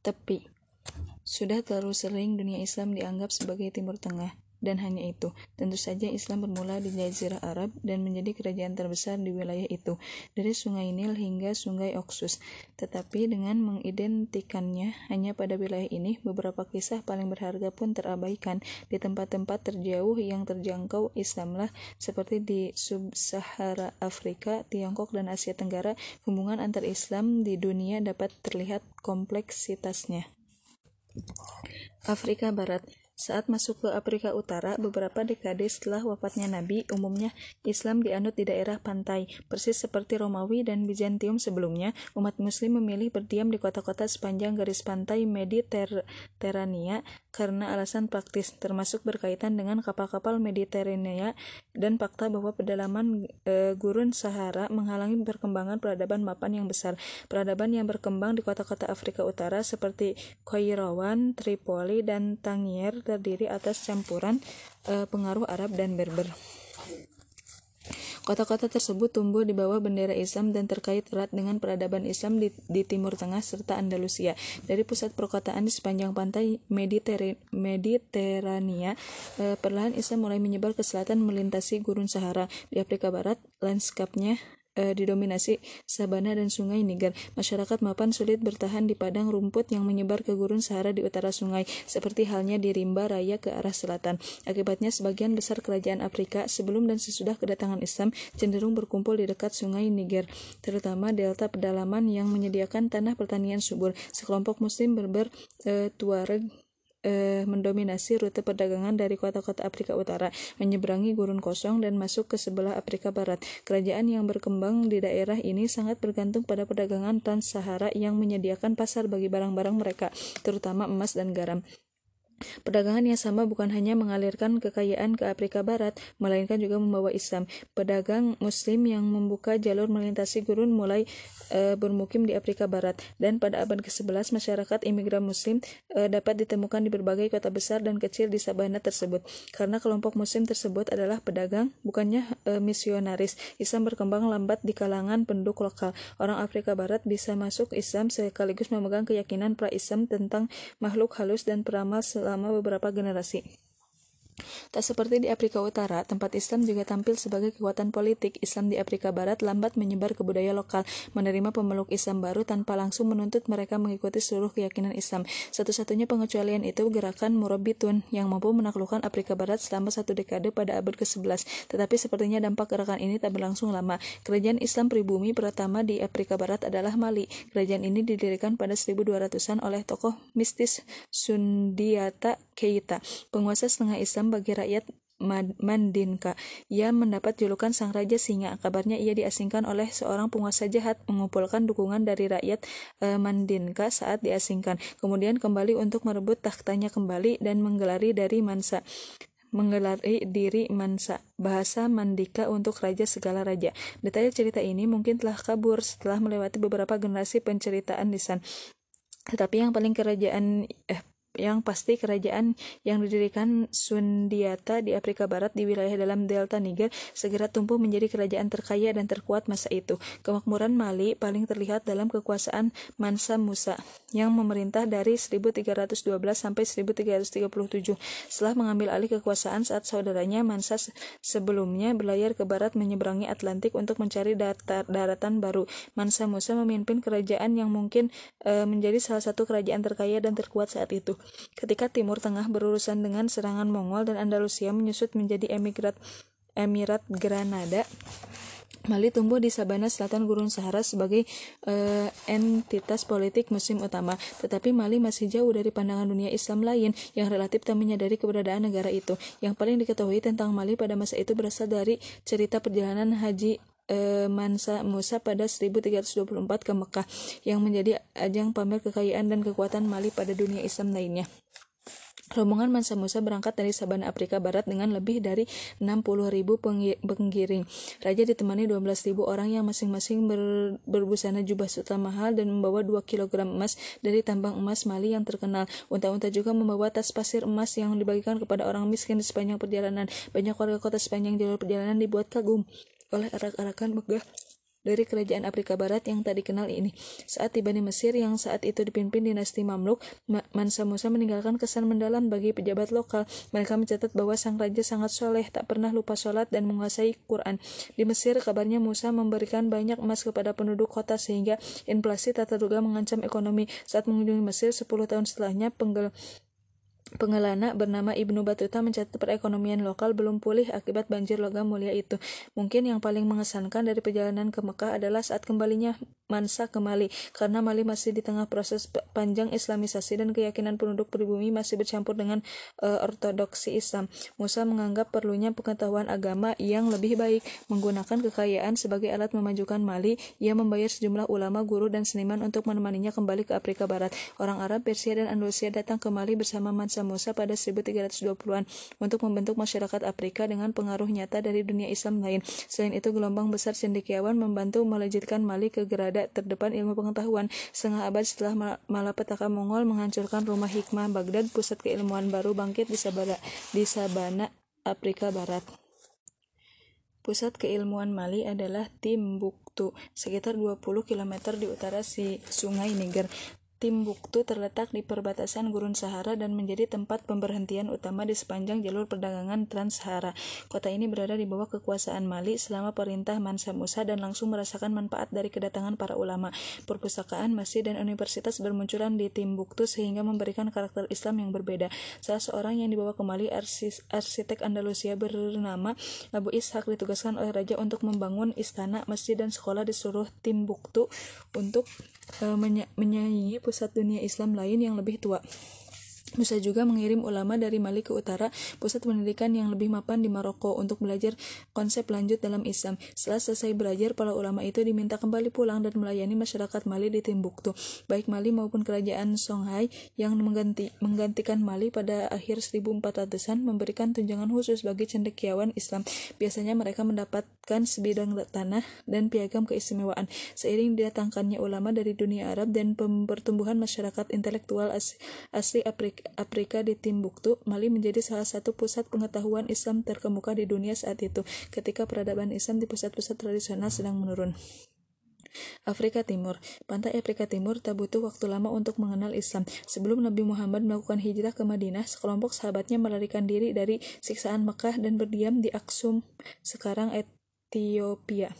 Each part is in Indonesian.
tepi. Sudah terlalu sering dunia Islam dianggap sebagai Timur Tengah dan hanya itu. Tentu saja Islam bermula di Jazirah Arab dan menjadi kerajaan terbesar di wilayah itu, dari Sungai Nil hingga Sungai Oksus. Tetapi dengan mengidentikannya hanya pada wilayah ini, beberapa kisah paling berharga pun terabaikan. Di tempat-tempat terjauh yang terjangkau Islamlah, seperti di Sub-Sahara Afrika, Tiongkok, dan Asia Tenggara, hubungan antar Islam di dunia dapat terlihat kompleksitasnya. Afrika Barat saat masuk ke Afrika Utara, beberapa dekade setelah wafatnya Nabi, umumnya Islam dianut di daerah pantai, persis seperti Romawi dan Bizantium sebelumnya. Umat Muslim memilih berdiam di kota-kota sepanjang garis pantai Mediterania karena alasan praktis, termasuk berkaitan dengan kapal-kapal Mediterania dan fakta bahwa pedalaman e, gurun Sahara menghalangi perkembangan peradaban mapan yang besar. Peradaban yang berkembang di kota-kota Afrika Utara seperti Kairouan, Tripoli, dan Tangier terdiri atas campuran uh, pengaruh Arab dan Berber. Kota-kota tersebut tumbuh di bawah bendera Islam dan terkait erat dengan peradaban Islam di, di Timur Tengah serta Andalusia. Dari pusat perkotaan di sepanjang pantai Mediterania, eh, perlahan Islam mulai menyebar ke selatan melintasi gurun Sahara. Di Afrika Barat, lanskapnya e, didominasi sabana dan sungai Niger. Masyarakat mapan sulit bertahan di padang rumput yang menyebar ke gurun Sahara di utara sungai, seperti halnya di Rimba Raya ke arah selatan. Akibatnya sebagian besar kerajaan Afrika sebelum dan sesudah kedatangan Islam cenderung berkumpul di dekat sungai Niger, terutama delta pedalaman yang menyediakan tanah pertanian subur. Sekelompok muslim berber e, Tuareg eh, mendominasi rute perdagangan dari kota-kota Afrika Utara, menyeberangi gurun kosong dan masuk ke sebelah Afrika Barat. Kerajaan yang berkembang di daerah ini sangat bergantung pada perdagangan Trans-Sahara yang menyediakan pasar bagi barang-barang mereka, terutama emas dan garam. Perdagangan yang sama bukan hanya mengalirkan kekayaan ke Afrika Barat, melainkan juga membawa Islam. Pedagang Muslim yang membuka jalur melintasi gurun mulai e, bermukim di Afrika Barat, dan pada abad ke-11 masyarakat imigran Muslim e, dapat ditemukan di berbagai kota besar dan kecil di Sabana tersebut. Karena kelompok Muslim tersebut adalah pedagang, bukannya e, misionaris. Islam berkembang lambat di kalangan penduduk lokal. Orang Afrika Barat bisa masuk Islam sekaligus memegang keyakinan pra-Islam tentang makhluk halus dan peramal selama beberapa generasi. Tak seperti di Afrika Utara, tempat Islam juga tampil sebagai kekuatan politik. Islam di Afrika Barat lambat menyebar ke budaya lokal, menerima pemeluk Islam baru tanpa langsung menuntut mereka mengikuti seluruh keyakinan Islam. Satu-satunya pengecualian itu gerakan Murabitun yang mampu menaklukkan Afrika Barat selama satu dekade pada abad ke-11. Tetapi sepertinya dampak gerakan ini tak berlangsung lama. Kerajaan Islam pribumi pertama di Afrika Barat adalah Mali. Kerajaan ini didirikan pada 1200-an oleh tokoh mistis Sundiata Keita, penguasa setengah Islam bagi rakyat Mandinka. Ia mendapat julukan Sang Raja Singa. Kabarnya ia diasingkan oleh seorang penguasa jahat mengumpulkan dukungan dari rakyat e, Mandinka saat diasingkan. Kemudian kembali untuk merebut tahtanya kembali dan menggelari dari Mansa menggelari diri Mansa, bahasa Mandika untuk raja segala raja. Detail cerita ini mungkin telah kabur setelah melewati beberapa generasi penceritaan lisan. Tetapi yang paling kerajaan eh yang pasti kerajaan yang didirikan Sundiata di Afrika Barat di wilayah dalam delta Niger segera tumbuh menjadi kerajaan terkaya dan terkuat masa itu. Kemakmuran Mali paling terlihat dalam kekuasaan Mansa Musa yang memerintah dari 1312 sampai 1337 setelah mengambil alih kekuasaan saat saudaranya Mansa sebelumnya berlayar ke barat menyeberangi Atlantik untuk mencari datar, daratan baru. Mansa Musa memimpin kerajaan yang mungkin e, menjadi salah satu kerajaan terkaya dan terkuat saat itu. Ketika Timur Tengah berurusan dengan serangan Mongol dan Andalusia menyusut menjadi emigrat Emirat Granada, Mali tumbuh di sabana selatan Gurun Sahara sebagai uh, entitas politik musim utama, tetapi Mali masih jauh dari pandangan dunia Islam lain yang relatif tak menyadari keberadaan negara itu. Yang paling diketahui tentang Mali pada masa itu berasal dari cerita perjalanan Haji e, Mansa Musa pada 1324 ke Mekah yang menjadi ajang pamer kekayaan dan kekuatan Mali pada dunia Islam lainnya. Rombongan Mansa Musa berangkat dari Sabana Afrika Barat dengan lebih dari 60.000 penggiring. Raja ditemani 12.000 orang yang masing-masing ber, berbusana jubah sultan mahal dan membawa 2 kg emas dari tambang emas Mali yang terkenal. Unta-unta juga membawa tas pasir emas yang dibagikan kepada orang miskin di sepanjang perjalanan. Banyak warga kota sepanjang jalur perjalanan dibuat kagum oleh arak-arakan megah dari kerajaan Afrika Barat yang tak dikenal ini. Saat tiba di Mesir yang saat itu dipimpin dinasti Mamluk, Mansa Musa meninggalkan kesan mendalam bagi pejabat lokal. Mereka mencatat bahwa sang raja sangat soleh, tak pernah lupa sholat dan menguasai Quran. Di Mesir, kabarnya Musa memberikan banyak emas kepada penduduk kota sehingga inflasi tak terduga mengancam ekonomi. Saat mengunjungi Mesir 10 tahun setelahnya, penggel Pengelana bernama Ibnu Batuta mencatat perekonomian lokal belum pulih akibat banjir logam mulia itu. Mungkin yang paling mengesankan dari perjalanan ke Mekah adalah saat kembalinya Mansa ke Mali, karena Mali masih di tengah proses panjang islamisasi dan keyakinan penduduk pribumi masih bercampur dengan uh, ortodoksi Islam. Musa menganggap perlunya pengetahuan agama yang lebih baik, menggunakan kekayaan sebagai alat memajukan Mali. Ia membayar sejumlah ulama, guru, dan seniman untuk menemaninya kembali ke Afrika Barat. Orang Arab, Persia, dan Andalusia datang ke Mali bersama Mansa Musa pada 1320-an untuk membentuk masyarakat Afrika dengan pengaruh nyata dari dunia Islam lain. Selain itu, gelombang besar cendekiawan membantu melejitkan Mali ke gerada terdepan ilmu pengetahuan. Setengah abad setelah malapetaka Mongol menghancurkan rumah hikmah Baghdad, pusat keilmuan baru bangkit di Sabana, di Sabana Afrika Barat. Pusat keilmuan Mali adalah Timbuktu, sekitar 20 km di utara si Sungai Niger. Timbuktu terletak di perbatasan Gurun Sahara dan menjadi tempat pemberhentian utama di sepanjang jalur perdagangan Trans-Sahara. Kota ini berada di bawah kekuasaan Mali selama perintah Mansa Musa dan langsung merasakan manfaat dari kedatangan para ulama. Perpustakaan, masjid, dan universitas bermunculan di Timbuktu sehingga memberikan karakter Islam yang berbeda. Salah seorang yang dibawa ke Mali, arsitek Andalusia bernama Abu Ishak ditugaskan oleh raja untuk membangun istana, masjid, dan sekolah di seluruh Timbuktu untuk uh, menyaingi pusat dunia Islam lain yang lebih tua. Musa juga mengirim ulama dari Mali ke utara, pusat pendidikan yang lebih mapan di Maroko untuk belajar konsep lanjut dalam Islam. Setelah selesai belajar, para ulama itu diminta kembali pulang dan melayani masyarakat Mali di Timbuktu. Baik Mali maupun kerajaan Songhai yang mengganti, menggantikan Mali pada akhir 1400-an memberikan tunjangan khusus bagi cendekiawan Islam. Biasanya mereka mendapatkan sebidang tanah dan piagam keistimewaan. Seiring didatangkannya ulama dari dunia Arab dan pertumbuhan masyarakat intelektual asli Afrika Afrika di Timbuktu, Mali menjadi salah satu pusat pengetahuan Islam terkemuka di dunia saat itu, ketika peradaban Islam di pusat-pusat tradisional sedang menurun. Afrika Timur Pantai Afrika Timur tak butuh waktu lama untuk mengenal Islam. Sebelum Nabi Muhammad melakukan hijrah ke Madinah, sekelompok sahabatnya melarikan diri dari siksaan Mekah dan berdiam di Aksum, sekarang Ethiopia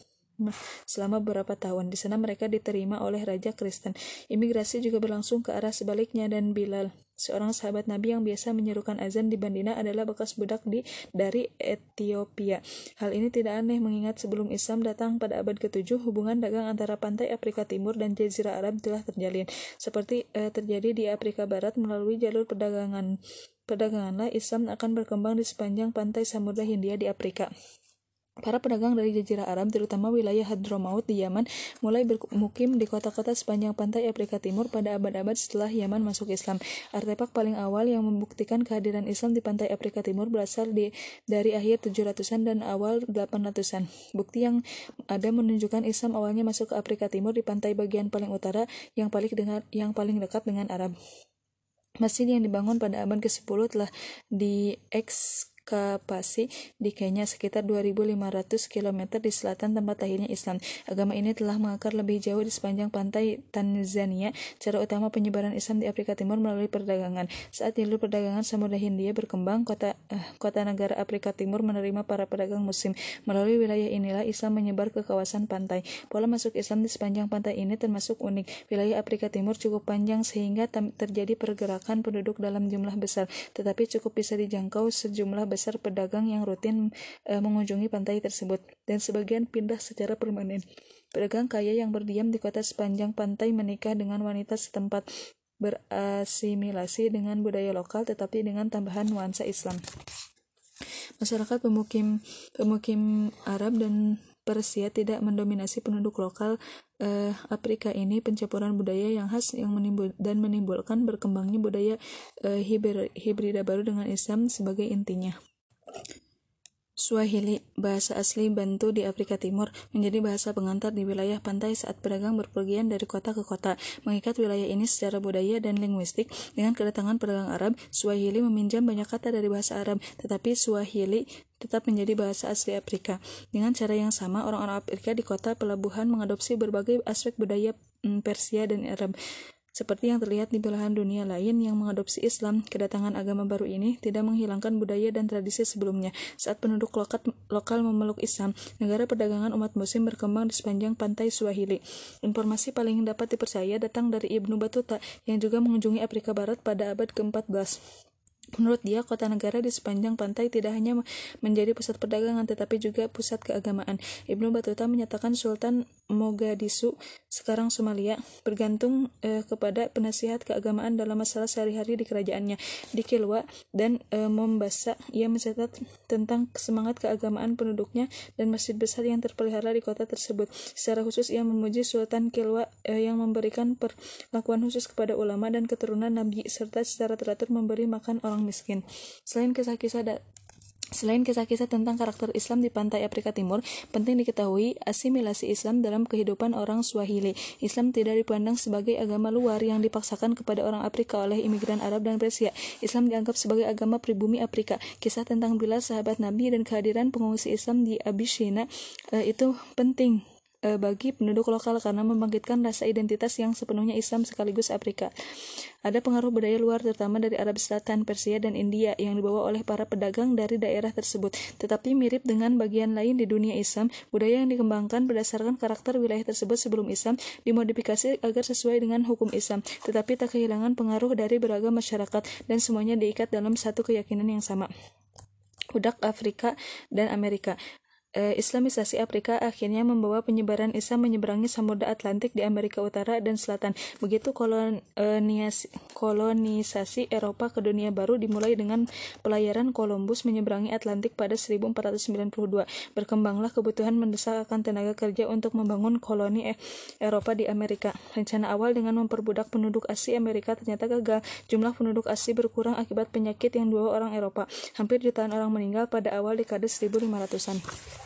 selama beberapa tahun. Di sana mereka diterima oleh Raja Kristen. Imigrasi juga berlangsung ke arah sebaliknya dan Bilal, seorang sahabat Nabi yang biasa menyerukan azan di Bandina adalah bekas budak di dari Ethiopia. Hal ini tidak aneh mengingat sebelum Islam datang pada abad ke-7, hubungan dagang antara pantai Afrika Timur dan Jazirah Arab telah terjalin. Seperti eh, terjadi di Afrika Barat melalui jalur perdagangan perdaganganlah Islam akan berkembang di sepanjang pantai Samudra Hindia di Afrika. Para pedagang dari Jazirah Arab, terutama wilayah Hadramaut di Yaman, mulai bermukim di kota-kota sepanjang pantai Afrika Timur pada abad-abad setelah Yaman masuk Islam. Artefak paling awal yang membuktikan kehadiran Islam di pantai Afrika Timur berasal di, dari akhir 700-an dan awal 800-an. Bukti yang ada menunjukkan Islam awalnya masuk ke Afrika Timur di pantai bagian paling utara yang paling dengan yang paling dekat dengan Arab. Masjid yang dibangun pada abad ke-10 telah di Kapasi di Kenya sekitar 2.500 km di selatan tempat akhirnya Islam. Agama ini telah mengakar lebih jauh di sepanjang pantai Tanzania. Cara utama penyebaran Islam di Afrika Timur melalui perdagangan. Saat jalur perdagangan Samudra Hindia berkembang, kota eh, kota negara Afrika Timur menerima para pedagang muslim. Melalui wilayah inilah Islam menyebar ke kawasan pantai. Pola masuk Islam di sepanjang pantai ini termasuk unik. Wilayah Afrika Timur cukup panjang sehingga terjadi pergerakan penduduk dalam jumlah besar, tetapi cukup bisa dijangkau sejumlah besar besar pedagang yang rutin e, mengunjungi pantai tersebut, dan sebagian pindah secara permanen. Pedagang kaya yang berdiam di kota sepanjang pantai menikah dengan wanita setempat berasimilasi dengan budaya lokal tetapi dengan tambahan nuansa Islam. Masyarakat pemukim pemukim Arab dan Persia tidak mendominasi penduduk lokal eh, Afrika ini pencampuran budaya yang khas yang menimbul dan menimbulkan berkembangnya budaya eh, hibrida baru dengan Islam sebagai intinya. Swahili, bahasa asli Bantu di Afrika Timur, menjadi bahasa pengantar di wilayah pantai saat pedagang berpergian dari kota ke kota. Mengikat wilayah ini secara budaya dan linguistik, dengan kedatangan pedagang Arab, Swahili meminjam banyak kata dari bahasa Arab, tetapi Swahili tetap menjadi bahasa asli Afrika. Dengan cara yang sama, orang-orang Afrika di kota pelabuhan mengadopsi berbagai aspek budaya mm, Persia dan Arab. Seperti yang terlihat di belahan dunia lain yang mengadopsi Islam, kedatangan agama baru ini tidak menghilangkan budaya dan tradisi sebelumnya. Saat penduduk lokal, lokal memeluk Islam, negara perdagangan umat muslim berkembang di sepanjang pantai Swahili. Informasi paling dapat dipercaya datang dari Ibnu Batuta yang juga mengunjungi Afrika Barat pada abad ke-14. Menurut dia, kota negara di sepanjang pantai tidak hanya menjadi pusat perdagangan tetapi juga pusat keagamaan. Ibnu Battuta menyatakan Sultan Mogadishu, sekarang Somalia, bergantung eh, kepada penasihat keagamaan dalam masalah sehari-hari di kerajaannya. Di Kilwa dan eh, Mombasa, ia mencatat tentang semangat keagamaan penduduknya dan masjid besar yang terpelihara di kota tersebut. Secara khusus ia memuji Sultan Kilwa eh, yang memberikan perlakuan khusus kepada ulama dan keturunan Nabi serta secara teratur memberi makan orang miskin. Selain kisah-kisah Selain kisah-kisah tentang karakter Islam di pantai Afrika Timur, penting diketahui asimilasi Islam dalam kehidupan orang Swahili. Islam tidak dipandang sebagai agama luar yang dipaksakan kepada orang Afrika oleh imigran Arab dan Persia. Islam dianggap sebagai agama pribumi Afrika. Kisah tentang bila sahabat Nabi dan kehadiran pengungsi Islam di Abyssinia eh, itu penting e, bagi penduduk lokal karena membangkitkan rasa identitas yang sepenuhnya Islam sekaligus Afrika. Ada pengaruh budaya luar terutama dari Arab Selatan, Persia, dan India yang dibawa oleh para pedagang dari daerah tersebut. Tetapi mirip dengan bagian lain di dunia Islam, budaya yang dikembangkan berdasarkan karakter wilayah tersebut sebelum Islam dimodifikasi agar sesuai dengan hukum Islam, tetapi tak kehilangan pengaruh dari beragam masyarakat dan semuanya diikat dalam satu keyakinan yang sama budak Afrika dan Amerika eh, Islamisasi Afrika akhirnya membawa penyebaran Islam menyeberangi Samudra Atlantik di Amerika Utara dan Selatan. Begitu koloniasi, kolonisasi Eropa ke dunia baru dimulai dengan pelayaran Columbus menyeberangi Atlantik pada 1492. Berkembanglah kebutuhan mendesak akan tenaga kerja untuk membangun koloni e Eropa di Amerika. Rencana awal dengan memperbudak penduduk asli Amerika ternyata gagal. Jumlah penduduk asli berkurang akibat penyakit yang dua orang Eropa. Hampir jutaan orang meninggal pada awal dekade 1500-an.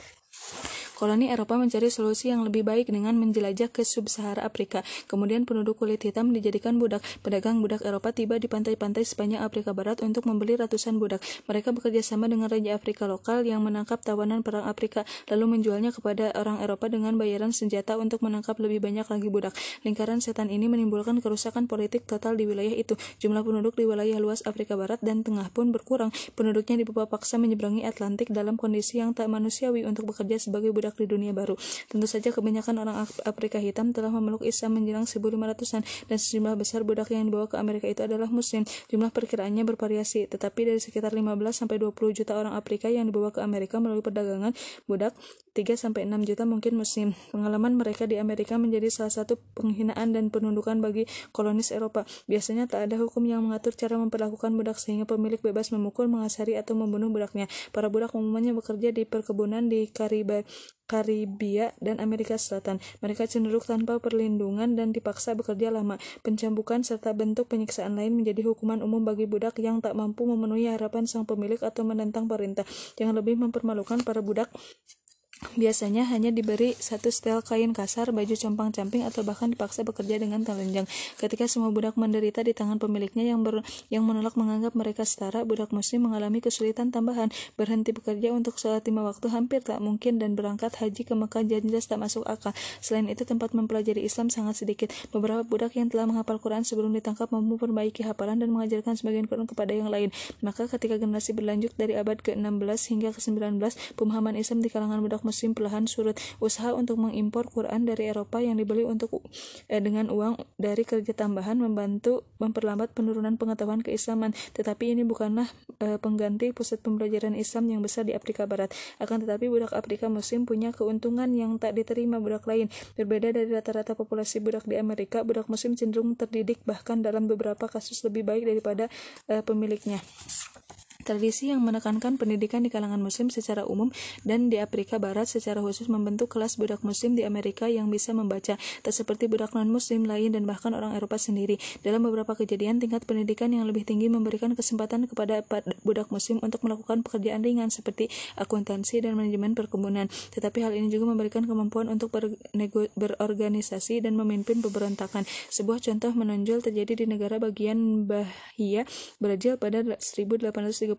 Koloni Eropa mencari solusi yang lebih baik dengan menjelajah ke sub-Sahara Afrika. Kemudian penduduk kulit hitam dijadikan budak. Pedagang budak Eropa tiba di pantai-pantai sepanjang Afrika Barat untuk membeli ratusan budak. Mereka bekerja sama dengan raja Afrika lokal yang menangkap tawanan perang Afrika, lalu menjualnya kepada orang Eropa dengan bayaran senjata untuk menangkap lebih banyak lagi budak. Lingkaran setan ini menimbulkan kerusakan politik total di wilayah itu. Jumlah penduduk di wilayah luas Afrika Barat dan Tengah pun berkurang. Penduduknya dibawa paksa menyeberangi Atlantik dalam kondisi yang tak manusiawi untuk bekerja sebagai budak budak di dunia baru. Tentu saja kebanyakan orang Afrika hitam telah memeluk Islam menjelang 1500-an dan sejumlah besar budak yang dibawa ke Amerika itu adalah muslim. Jumlah perkiraannya bervariasi, tetapi dari sekitar 15 sampai 20 juta orang Afrika yang dibawa ke Amerika melalui perdagangan budak 3 sampai 6 juta mungkin muslim. Pengalaman mereka di Amerika menjadi salah satu penghinaan dan penundukan bagi kolonis Eropa. Biasanya tak ada hukum yang mengatur cara memperlakukan budak sehingga pemilik bebas memukul, mengasari atau membunuh budaknya. Para budak umumnya bekerja di perkebunan di Kariba, Karibia, dan Amerika Selatan. Mereka cenderung tanpa perlindungan dan dipaksa bekerja lama. Pencambukan serta bentuk penyiksaan lain menjadi hukuman umum bagi budak yang tak mampu memenuhi harapan sang pemilik atau menentang perintah. Yang lebih mempermalukan para budak Biasanya hanya diberi satu setel kain kasar, baju compang-camping, atau bahkan dipaksa bekerja dengan telanjang. Ketika semua budak menderita di tangan pemiliknya yang ber, yang menolak menganggap mereka setara, budak muslim mengalami kesulitan tambahan. Berhenti bekerja untuk sholat lima waktu hampir tak mungkin dan berangkat haji ke Mekah jelas tak masuk akal. Selain itu, tempat mempelajari Islam sangat sedikit. Beberapa budak yang telah menghafal Quran sebelum ditangkap mampu memperbaiki hafalan dan mengajarkan sebagian Quran kepada yang lain. Maka ketika generasi berlanjut dari abad ke-16 hingga ke-19, pemahaman Islam di kalangan budak muslim musim perlahan surut. Usaha untuk mengimpor Quran dari Eropa yang dibeli untuk eh, dengan uang dari kerja tambahan membantu memperlambat penurunan pengetahuan keislaman. Tetapi ini bukanlah eh, pengganti pusat pembelajaran Islam yang besar di Afrika Barat. Akan tetapi budak Afrika Muslim punya keuntungan yang tak diterima budak lain. Berbeda dari rata-rata populasi budak di Amerika, budak Muslim cenderung terdidik bahkan dalam beberapa kasus lebih baik daripada eh, pemiliknya. Tradisi yang menekankan pendidikan di kalangan muslim secara umum dan di Afrika Barat secara khusus membentuk kelas budak muslim di Amerika yang bisa membaca, tak seperti budak non-muslim lain dan bahkan orang Eropa sendiri. Dalam beberapa kejadian, tingkat pendidikan yang lebih tinggi memberikan kesempatan kepada budak muslim untuk melakukan pekerjaan ringan seperti akuntansi dan manajemen perkebunan. Tetapi hal ini juga memberikan kemampuan untuk berorganisasi dan memimpin pemberontakan. Sebuah contoh menonjol terjadi di negara bagian Bahia, Brazil pada 1830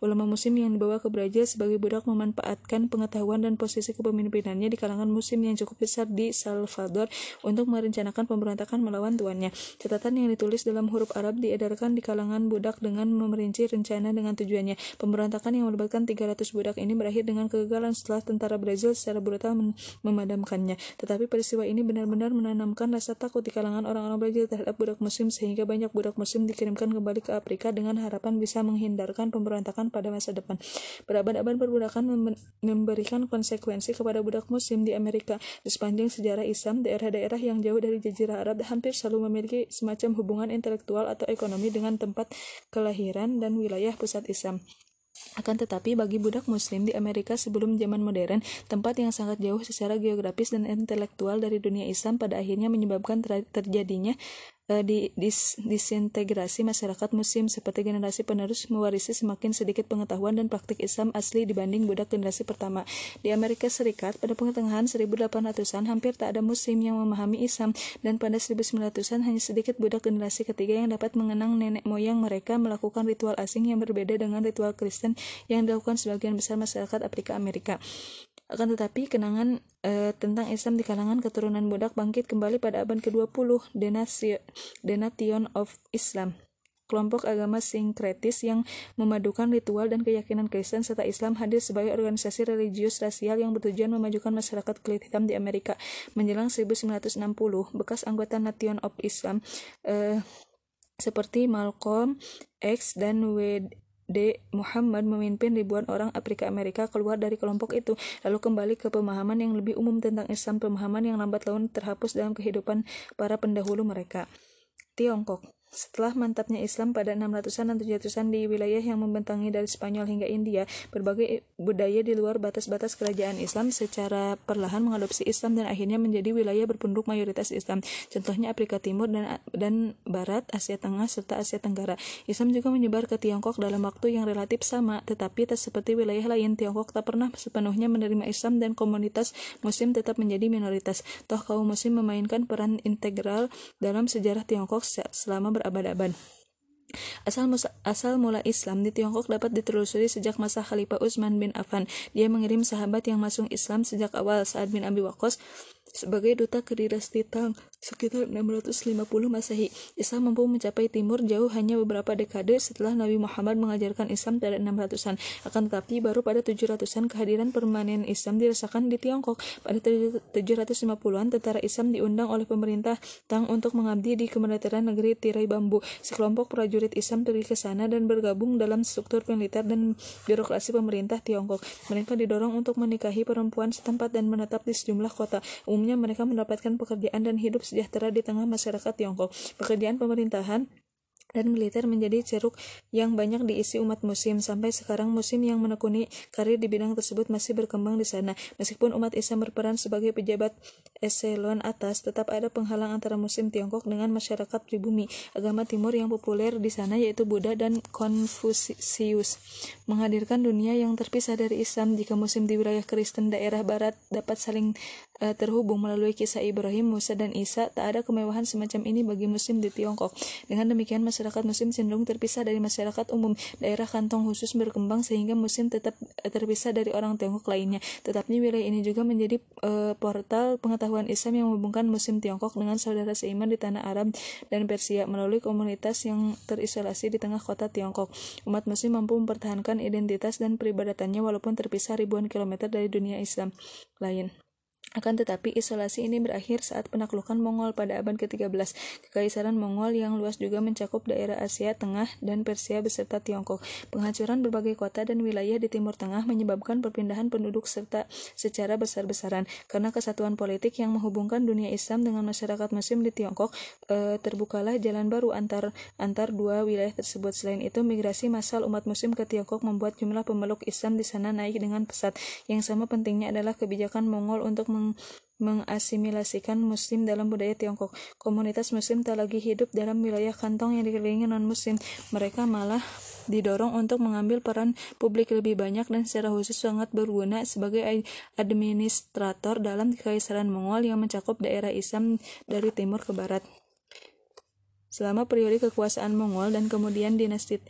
Ulama muslim yang dibawa ke Brazil sebagai budak memanfaatkan pengetahuan dan posisi kepemimpinannya di kalangan muslim yang cukup besar di Salvador untuk merencanakan pemberontakan melawan tuannya. Catatan yang ditulis dalam huruf Arab diedarkan di kalangan budak dengan memerinci rencana dengan tujuannya. Pemberontakan yang melibatkan 300 budak ini berakhir dengan kegagalan setelah tentara Brazil secara brutal memadamkannya. Tetapi peristiwa ini benar-benar menanamkan rasa takut di kalangan orang-orang Brazil terhadap budak muslim sehingga banyak budak muslim dikirimkan kembali ke Afrika dengan harapan bisa menghindarkan pemberontakan pada masa depan. Berabad-abad perbudakan memberikan konsekuensi kepada budak muslim di Amerika. Di sepanjang sejarah Islam, daerah-daerah yang jauh dari jazirah Arab hampir selalu memiliki semacam hubungan intelektual atau ekonomi dengan tempat kelahiran dan wilayah pusat Islam. Akan tetapi bagi budak muslim di Amerika sebelum zaman modern, tempat yang sangat jauh secara geografis dan intelektual dari dunia Islam pada akhirnya menyebabkan terjadinya uh, di, dis, disintegrasi masyarakat muslim seperti generasi penerus mewarisi semakin sedikit pengetahuan dan praktik Islam asli dibanding budak generasi pertama. Di Amerika Serikat pada pertengahan 1800-an hampir tak ada muslim yang memahami Islam dan pada 1900-an hanya sedikit budak generasi ketiga yang dapat mengenang nenek moyang mereka melakukan ritual asing yang berbeda dengan ritual Kristen yang dilakukan sebagian besar masyarakat Afrika Amerika. Akan tetapi, kenangan e, tentang Islam di kalangan keturunan budak bangkit kembali pada abad ke-20, Denation of Islam. Kelompok agama sinkretis yang memadukan ritual dan keyakinan Kristen serta Islam hadir sebagai organisasi religius rasial yang bertujuan memajukan masyarakat kulit hitam di Amerika. Menjelang 1960, bekas anggota Nation of Islam eh, seperti Malcolm X dan W. D. Muhammad memimpin ribuan orang Afrika Amerika keluar dari kelompok itu, lalu kembali ke pemahaman yang lebih umum tentang Islam, pemahaman yang lambat laun terhapus dalam kehidupan para pendahulu mereka. Tiongkok setelah mantapnya Islam pada 600-an dan 700-an di wilayah yang membentangi dari Spanyol hingga India, berbagai budaya di luar batas-batas kerajaan Islam secara perlahan mengadopsi Islam dan akhirnya menjadi wilayah berpenduduk mayoritas Islam. Contohnya Afrika Timur dan dan Barat, Asia Tengah serta Asia Tenggara. Islam juga menyebar ke Tiongkok dalam waktu yang relatif sama, tetapi tak seperti wilayah lain, Tiongkok tak pernah sepenuhnya menerima Islam dan komunitas Muslim tetap menjadi minoritas. Toh kaum Muslim memainkan peran integral dalam sejarah Tiongkok selama ber berabad-abad. Asal, asal mula Islam di Tiongkok dapat ditelusuri sejak masa Khalifah Utsman bin Affan. Dia mengirim sahabat yang masuk Islam sejak awal saat bin Abi Waqqas sebagai duta ke dinasti Tang sekitar 650 Masehi. Islam mampu mencapai timur jauh hanya beberapa dekade setelah Nabi Muhammad mengajarkan Islam pada 600-an. Akan tetapi baru pada 700-an kehadiran permanen Islam dirasakan di Tiongkok. Pada 750-an tentara Islam diundang oleh pemerintah Tang untuk mengabdi di kementerian negeri Tirai Bambu. Sekelompok prajurit Islam pergi ke sana dan bergabung dalam struktur militer dan birokrasi pemerintah Tiongkok. Mereka didorong untuk menikahi perempuan setempat dan menetap di sejumlah kota. Umumnya Umumnya mereka mendapatkan pekerjaan dan hidup sejahtera di tengah masyarakat Tiongkok. Pekerjaan pemerintahan dan militer menjadi ceruk yang banyak diisi umat muslim. Sampai sekarang muslim yang menekuni karir di bidang tersebut masih berkembang di sana. Meskipun umat Islam berperan sebagai pejabat eselon atas tetap ada penghalang antara muslim Tiongkok dengan masyarakat pribumi agama timur yang populer di sana yaitu Buddha dan Konfusius menghadirkan dunia yang terpisah dari Islam. Jika muslim di wilayah Kristen daerah barat dapat saling uh, terhubung melalui kisah Ibrahim, Musa, dan Isa, tak ada kemewahan semacam ini bagi muslim di Tiongkok. Dengan demikian, masyarakat muslim cenderung terpisah dari masyarakat umum. Daerah kantong khusus berkembang sehingga muslim tetap uh, terpisah dari orang Tiongkok lainnya. Tetapi wilayah ini juga menjadi uh, portal pengetahuan Islam yang menghubungkan muslim Tiongkok dengan saudara seiman di tanah Arab dan Persia melalui komunitas yang terisolasi di tengah kota Tiongkok. Umat muslim mampu mempertahankan identitas dan peribadatannya walaupun terpisah ribuan kilometer dari dunia Islam lain. Akan tetapi, isolasi ini berakhir saat penaklukan Mongol pada abad ke-13. Kekaisaran Mongol yang luas juga mencakup daerah Asia Tengah dan Persia beserta Tiongkok. Penghancuran berbagai kota dan wilayah di Timur Tengah menyebabkan perpindahan penduduk serta secara besar-besaran. Karena kesatuan politik yang menghubungkan dunia Islam dengan masyarakat Muslim di Tiongkok, e, terbukalah jalan baru antar antar dua wilayah tersebut. Selain itu, migrasi massal umat Muslim ke Tiongkok membuat jumlah pemeluk Islam di sana naik dengan pesat. Yang sama pentingnya adalah kebijakan Mongol untuk meng mengasimilasikan muslim dalam budaya Tiongkok. Komunitas muslim tak lagi hidup dalam wilayah kantong yang dikelilingi non-muslim. Mereka malah didorong untuk mengambil peran publik lebih banyak dan secara khusus sangat berguna sebagai administrator dalam kekaisaran Mongol yang mencakup daerah Islam dari timur ke barat. Selama periode kekuasaan Mongol dan kemudian dinasti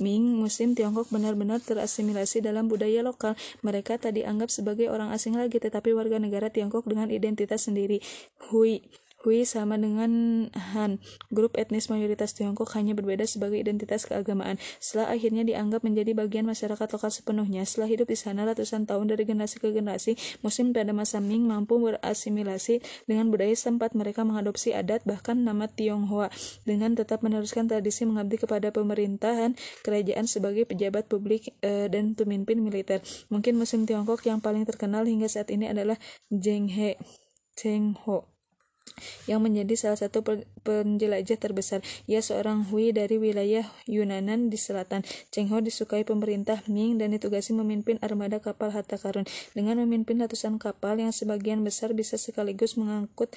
Ming, Muslim Tiongkok benar-benar terasimilasi dalam budaya lokal. Mereka tak dianggap sebagai orang asing lagi, tetapi warga negara Tiongkok dengan identitas sendiri. Hui Hui sama dengan Han. Grup etnis mayoritas Tiongkok hanya berbeda sebagai identitas keagamaan. Setelah akhirnya dianggap menjadi bagian masyarakat lokal sepenuhnya, setelah hidup di sana ratusan tahun dari generasi ke generasi, Muslim pada masa Ming mampu berasimilasi dengan budaya setempat. Mereka mengadopsi adat bahkan nama Tionghoa dengan tetap meneruskan tradisi mengabdi kepada pemerintahan kerajaan sebagai pejabat publik e, dan pemimpin militer. Mungkin Muslim Tiongkok yang paling terkenal hingga saat ini adalah Zheng He. Zheng Ho yang menjadi salah satu penjelajah terbesar. Ia seorang Hui dari wilayah Yunanan di selatan. Cheng Ho disukai pemerintah Ming dan ditugasi memimpin armada kapal harta karun. Dengan memimpin ratusan kapal yang sebagian besar bisa sekaligus mengangkut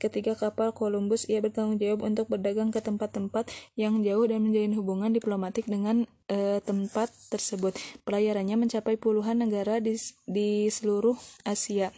ketiga kapal Columbus, ia bertanggung jawab untuk berdagang ke tempat-tempat yang jauh dan menjalin hubungan diplomatik dengan uh, tempat tersebut. Pelayarannya mencapai puluhan negara di, di seluruh Asia.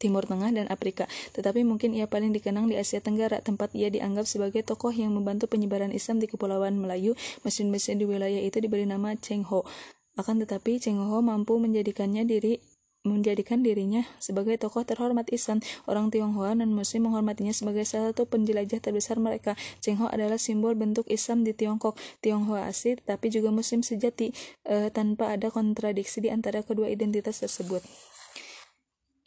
Timur Tengah dan Afrika, tetapi mungkin ia paling dikenang di Asia Tenggara, tempat ia dianggap sebagai tokoh yang membantu penyebaran Islam di Kepulauan Melayu. Mesin-mesin di wilayah itu diberi nama Cheng Ho. Akan tetapi Cheng Ho mampu menjadikannya diri menjadikan dirinya sebagai tokoh terhormat Islam. Orang Tionghoa dan Muslim menghormatinya sebagai salah satu penjelajah terbesar mereka. Cheng Ho adalah simbol bentuk Islam di Tiongkok. Tionghoa asli tapi juga Muslim sejati e, tanpa ada kontradiksi di antara kedua identitas tersebut.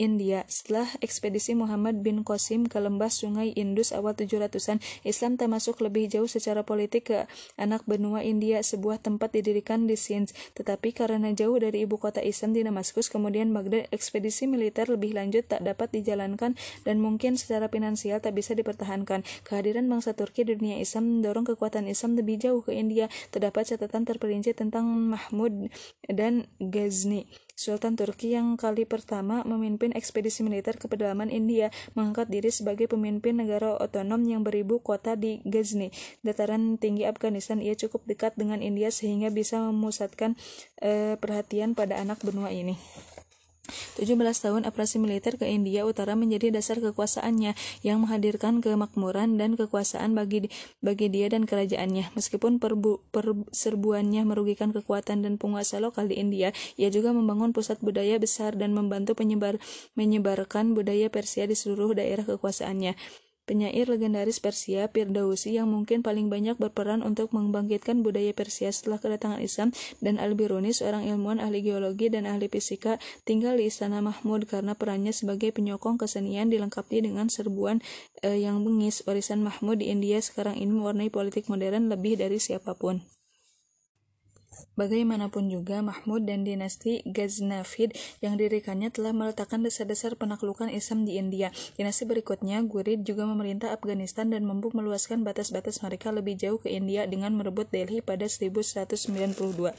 India. Setelah ekspedisi Muhammad bin Qasim ke lembah Sungai Indus awal 700-an, Islam termasuk lebih jauh secara politik ke anak benua India, sebuah tempat didirikan di Sindh. Tetapi karena jauh dari ibu kota Islam di Damaskus, kemudian Baghdad, ekspedisi militer lebih lanjut tak dapat dijalankan dan mungkin secara finansial tak bisa dipertahankan. Kehadiran bangsa Turki di dunia Islam mendorong kekuatan Islam lebih jauh ke India. Terdapat catatan terperinci tentang Mahmud dan Ghazni. Sultan Turki yang kali pertama memimpin ekspedisi militer ke pedalaman India mengangkat diri sebagai pemimpin negara otonom yang beribu kota di Ghazni. Dataran tinggi Afghanistan ia cukup dekat dengan India sehingga bisa memusatkan eh, perhatian pada anak benua ini. 17 tahun operasi militer ke India Utara menjadi dasar kekuasaannya yang menghadirkan kemakmuran dan kekuasaan bagi bagi dia dan kerajaannya. Meskipun perbu, perserbuannya merugikan kekuatan dan penguasa lokal di India, ia juga membangun pusat budaya besar dan membantu penyebar menyebarkan budaya Persia di seluruh daerah kekuasaannya. Penyair legendaris Persia, Firdausi yang mungkin paling banyak berperan untuk membangkitkan budaya Persia setelah kedatangan Islam, dan Al-Biruni, seorang ilmuwan ahli geologi dan ahli fisika, tinggal di Istana Mahmud karena perannya sebagai penyokong kesenian dilengkapi dengan serbuan eh, yang bengis. Warisan Mahmud di India sekarang ini mewarnai politik modern lebih dari siapa pun. Bagaimanapun juga, Mahmud dan dinasti Ghaznavid yang dirikannya telah meletakkan dasar-dasar penaklukan Islam di India. Dinasti berikutnya, Gurid juga memerintah Afghanistan dan mampu meluaskan batas-batas mereka lebih jauh ke India dengan merebut Delhi pada 1192.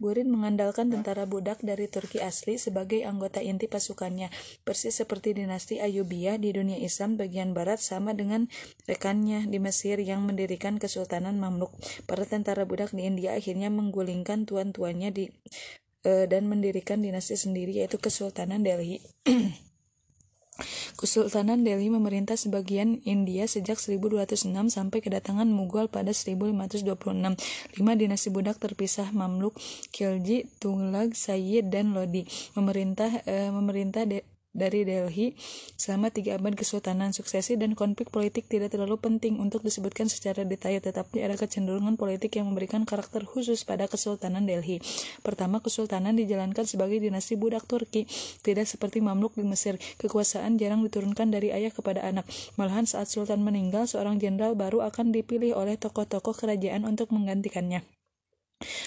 Gurid mengandalkan tentara budak dari Turki asli sebagai anggota inti pasukannya, persis seperti dinasti Ayubiyah di dunia Islam bagian barat sama dengan rekannya di Mesir yang mendirikan Kesultanan Mamluk. Para tentara budak di India akhirnya mengguling mengasinkan tuan-tuannya di uh, dan mendirikan dinasti sendiri yaitu Kesultanan Delhi. Kesultanan Delhi memerintah sebagian India sejak 1206 sampai kedatangan Mughal pada 1526. Lima dinasti budak terpisah Mamluk, Khilji, Tughlaq, Sayyid, dan Lodi memerintah uh, memerintah de dari Delhi selama tiga abad kesultanan suksesi dan konflik politik tidak terlalu penting untuk disebutkan secara detail tetapi ada kecenderungan politik yang memberikan karakter khusus pada Kesultanan Delhi. Pertama, kesultanan dijalankan sebagai dinasti budak Turki, tidak seperti Mamluk di Mesir. Kekuasaan jarang diturunkan dari ayah kepada anak. Malahan saat sultan meninggal, seorang jenderal baru akan dipilih oleh tokoh-tokoh kerajaan untuk menggantikannya.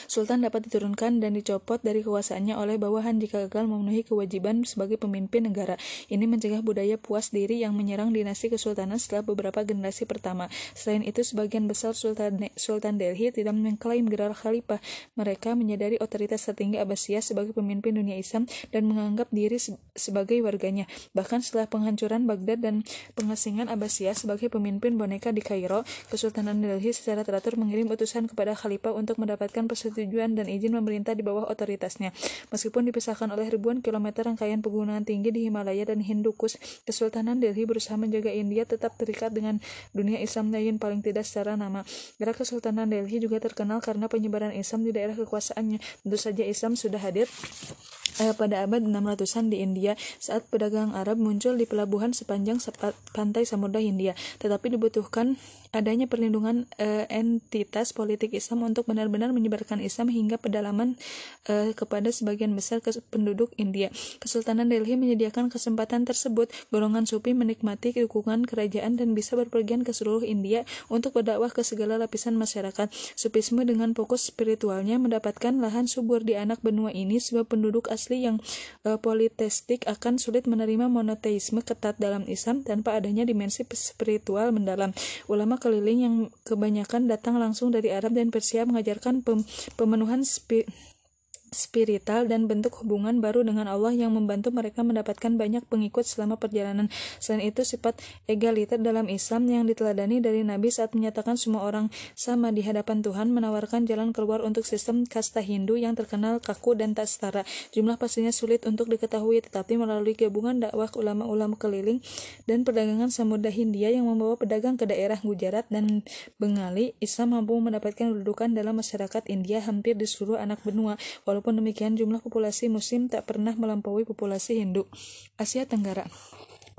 Sultan dapat diturunkan dan dicopot dari kekuasaannya oleh bawahan jika gagal memenuhi kewajiban sebagai pemimpin negara. Ini mencegah budaya puas diri yang menyerang dinasti kesultanan setelah beberapa generasi pertama. Selain itu, sebagian besar Sultan, Sultan Delhi tidak mengklaim gelar khalifah. Mereka menyadari otoritas tertinggi Abbasiyah sebagai pemimpin dunia Islam dan menganggap diri sebagai warganya. Bahkan setelah penghancuran Baghdad dan pengasingan Abbasiyah sebagai pemimpin boneka di Kairo, Kesultanan Delhi secara teratur mengirim utusan kepada khalifah untuk mendapatkan persetujuan dan izin memerintah di bawah otoritasnya. Meskipun dipisahkan oleh ribuan kilometer rangkaian pegunungan tinggi di Himalaya dan Hindukus, Kesultanan Delhi berusaha menjaga India tetap terikat dengan dunia Islam lain paling tidak secara nama. Gerak Kesultanan Delhi juga terkenal karena penyebaran Islam di daerah kekuasaannya. Tentu saja Islam sudah hadir eh, pada abad 600-an di India saat pedagang Arab muncul di pelabuhan sepanjang pantai Samudra Hindia. Tetapi dibutuhkan adanya perlindungan eh, entitas politik Islam untuk benar-benar menyebarkan Islam hingga pedalaman eh, kepada sebagian besar penduduk India. Kesultanan Delhi menyediakan kesempatan tersebut. Golongan Sufi menikmati dukungan kerajaan dan bisa berpergian ke seluruh India untuk berdakwah ke segala lapisan masyarakat. Sufisme dengan fokus spiritualnya mendapatkan lahan subur di anak benua ini sebab penduduk asli yang uh, politeistik akan sulit menerima monoteisme ketat dalam Islam tanpa adanya dimensi spiritual mendalam. Ulama keliling yang kebanyakan datang langsung dari Arab dan Persia mengajarkan pem pemenuhan spi spiritual dan bentuk hubungan baru dengan Allah yang membantu mereka mendapatkan banyak pengikut selama perjalanan. Selain itu, sifat egaliter dalam Islam yang diteladani dari Nabi saat menyatakan semua orang sama di hadapan Tuhan menawarkan jalan keluar untuk sistem kasta Hindu yang terkenal kaku dan tak setara. Jumlah pastinya sulit untuk diketahui, tetapi melalui gabungan dakwah ulama-ulama keliling dan perdagangan Samudra Hindia yang membawa pedagang ke daerah Gujarat dan Bengali, Islam mampu mendapatkan kedudukan dalam masyarakat India hampir di seluruh anak benua. Walaupun Walaupun demikian, jumlah populasi Muslim tak pernah melampaui populasi Hindu. Asia Tenggara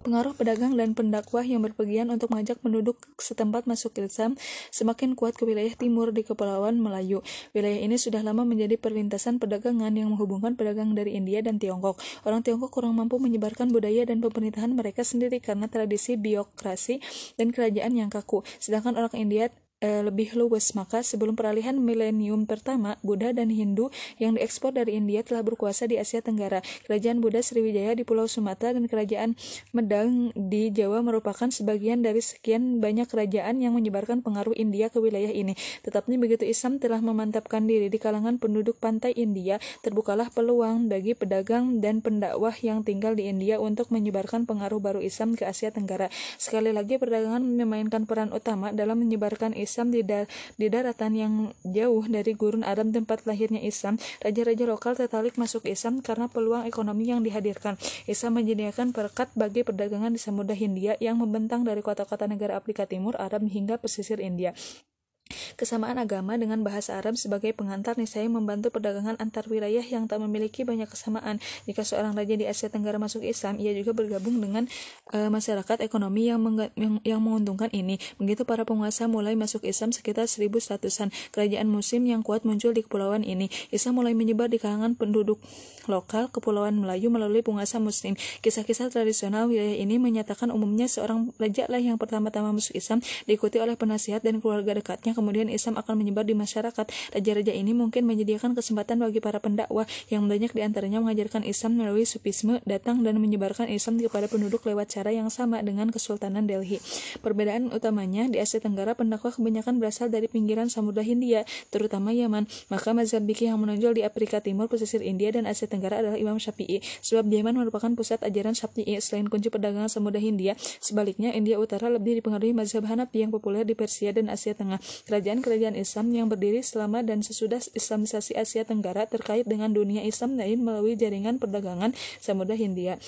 Pengaruh pedagang dan pendakwah yang berpergian untuk mengajak penduduk setempat masuk Islam semakin kuat ke wilayah timur di Kepulauan Melayu. Wilayah ini sudah lama menjadi perlintasan perdagangan yang menghubungkan pedagang dari India dan Tiongkok. Orang Tiongkok kurang mampu menyebarkan budaya dan pemerintahan mereka sendiri karena tradisi biokrasi dan kerajaan yang kaku. Sedangkan orang India eh, lebih luwes. Maka sebelum peralihan milenium pertama, Buddha dan Hindu yang diekspor dari India telah berkuasa di Asia Tenggara. Kerajaan Buddha Sriwijaya di Pulau Sumatera dan Kerajaan Medang di Jawa merupakan sebagian dari sekian banyak kerajaan yang menyebarkan pengaruh India ke wilayah ini. Tetapi begitu Islam telah memantapkan diri di kalangan penduduk pantai India, terbukalah peluang bagi pedagang dan pendakwah yang tinggal di India untuk menyebarkan pengaruh baru Islam ke Asia Tenggara. Sekali lagi perdagangan memainkan peran utama dalam menyebarkan Islam di, dar di daratan yang jauh dari gurun Arab tempat lahirnya Islam, raja-raja lokal tertarik masuk Islam karena peluang ekonomi yang dihadirkan. Islam menyediakan perkat bagi perdagangan di Samudra Hindia yang membentang dari kota-kota negara Afrika Timur, Arab hingga pesisir India. Kesamaan agama dengan bahasa Arab sebagai pengantar niscaya membantu perdagangan antar wilayah yang tak memiliki banyak kesamaan. Jika seorang raja di Asia Tenggara masuk Islam, ia juga bergabung dengan uh, masyarakat ekonomi yang, yang, yang menguntungkan ini. Begitu para penguasa mulai masuk Islam sekitar 1100-an. Kerajaan muslim yang kuat muncul di kepulauan ini. Islam mulai menyebar di kalangan penduduk lokal Kepulauan Melayu melalui penguasa muslim. Kisah-kisah tradisional wilayah ini menyatakan umumnya seorang raja lah yang pertama-tama masuk Islam diikuti oleh penasihat dan keluarga dekatnya kemudian Islam akan menyebar di masyarakat. Raja-raja ini mungkin menyediakan kesempatan bagi para pendakwah yang banyak di antaranya mengajarkan Islam melalui sufisme, datang dan menyebarkan Islam kepada penduduk lewat cara yang sama dengan Kesultanan Delhi. Perbedaan utamanya di Asia Tenggara pendakwah kebanyakan berasal dari pinggiran Samudra Hindia, terutama Yaman. Maka mazhab Biki yang menonjol di Afrika Timur, pesisir India dan Asia Tenggara adalah Imam Syafi'i. Sebab Yaman merupakan pusat ajaran Syafi'i selain kunci perdagangan Samudra Hindia. Sebaliknya, India Utara lebih dipengaruhi mazhab Hanafi yang populer di Persia dan Asia Tengah. Kerajaan-kerajaan Islam yang berdiri selama dan sesudah Islamisasi Asia Tenggara terkait dengan dunia Islam lain melalui jaringan perdagangan Samudra Hindia.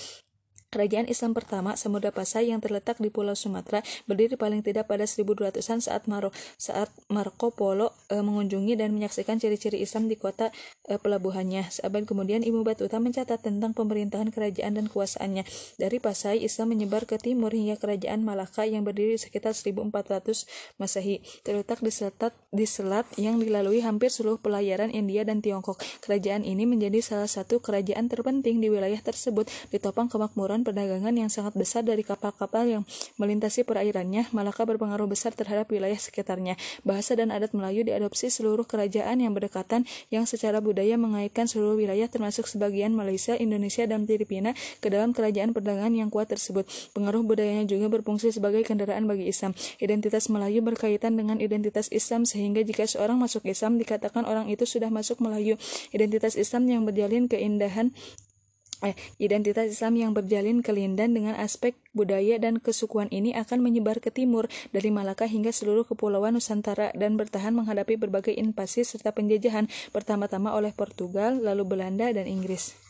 Kerajaan Islam pertama, Samudra Pasai yang terletak di Pulau Sumatera, berdiri paling tidak pada 1200-an saat Maro, saat Marco Polo e, mengunjungi dan menyaksikan ciri-ciri Islam di kota e, pelabuhannya. Seabad kemudian Ibnu Batuta mencatat tentang pemerintahan kerajaan dan kuasaannya. Dari Pasai, Islam menyebar ke timur hingga kerajaan Malaka yang berdiri sekitar 1400 Masehi, terletak di selat di selat yang dilalui hampir seluruh pelayaran India dan Tiongkok. Kerajaan ini menjadi salah satu kerajaan terpenting di wilayah tersebut, ditopang kemakmuran perdagangan yang sangat besar dari kapal-kapal yang melintasi perairannya, Malaka berpengaruh besar terhadap wilayah sekitarnya. Bahasa dan adat Melayu diadopsi seluruh kerajaan yang berdekatan yang secara budaya mengaitkan seluruh wilayah termasuk sebagian Malaysia, Indonesia, dan Filipina ke dalam kerajaan perdagangan yang kuat tersebut. Pengaruh budayanya juga berfungsi sebagai kendaraan bagi Islam. Identitas Melayu berkaitan dengan identitas Islam sehingga jika seorang masuk Islam dikatakan orang itu sudah masuk Melayu. Identitas Islam yang berjalin keindahan eh, identitas Islam yang berjalin kelindan dengan aspek budaya dan kesukuan ini akan menyebar ke timur dari Malaka hingga seluruh kepulauan Nusantara dan bertahan menghadapi berbagai invasi serta penjajahan pertama-tama oleh Portugal, lalu Belanda dan Inggris.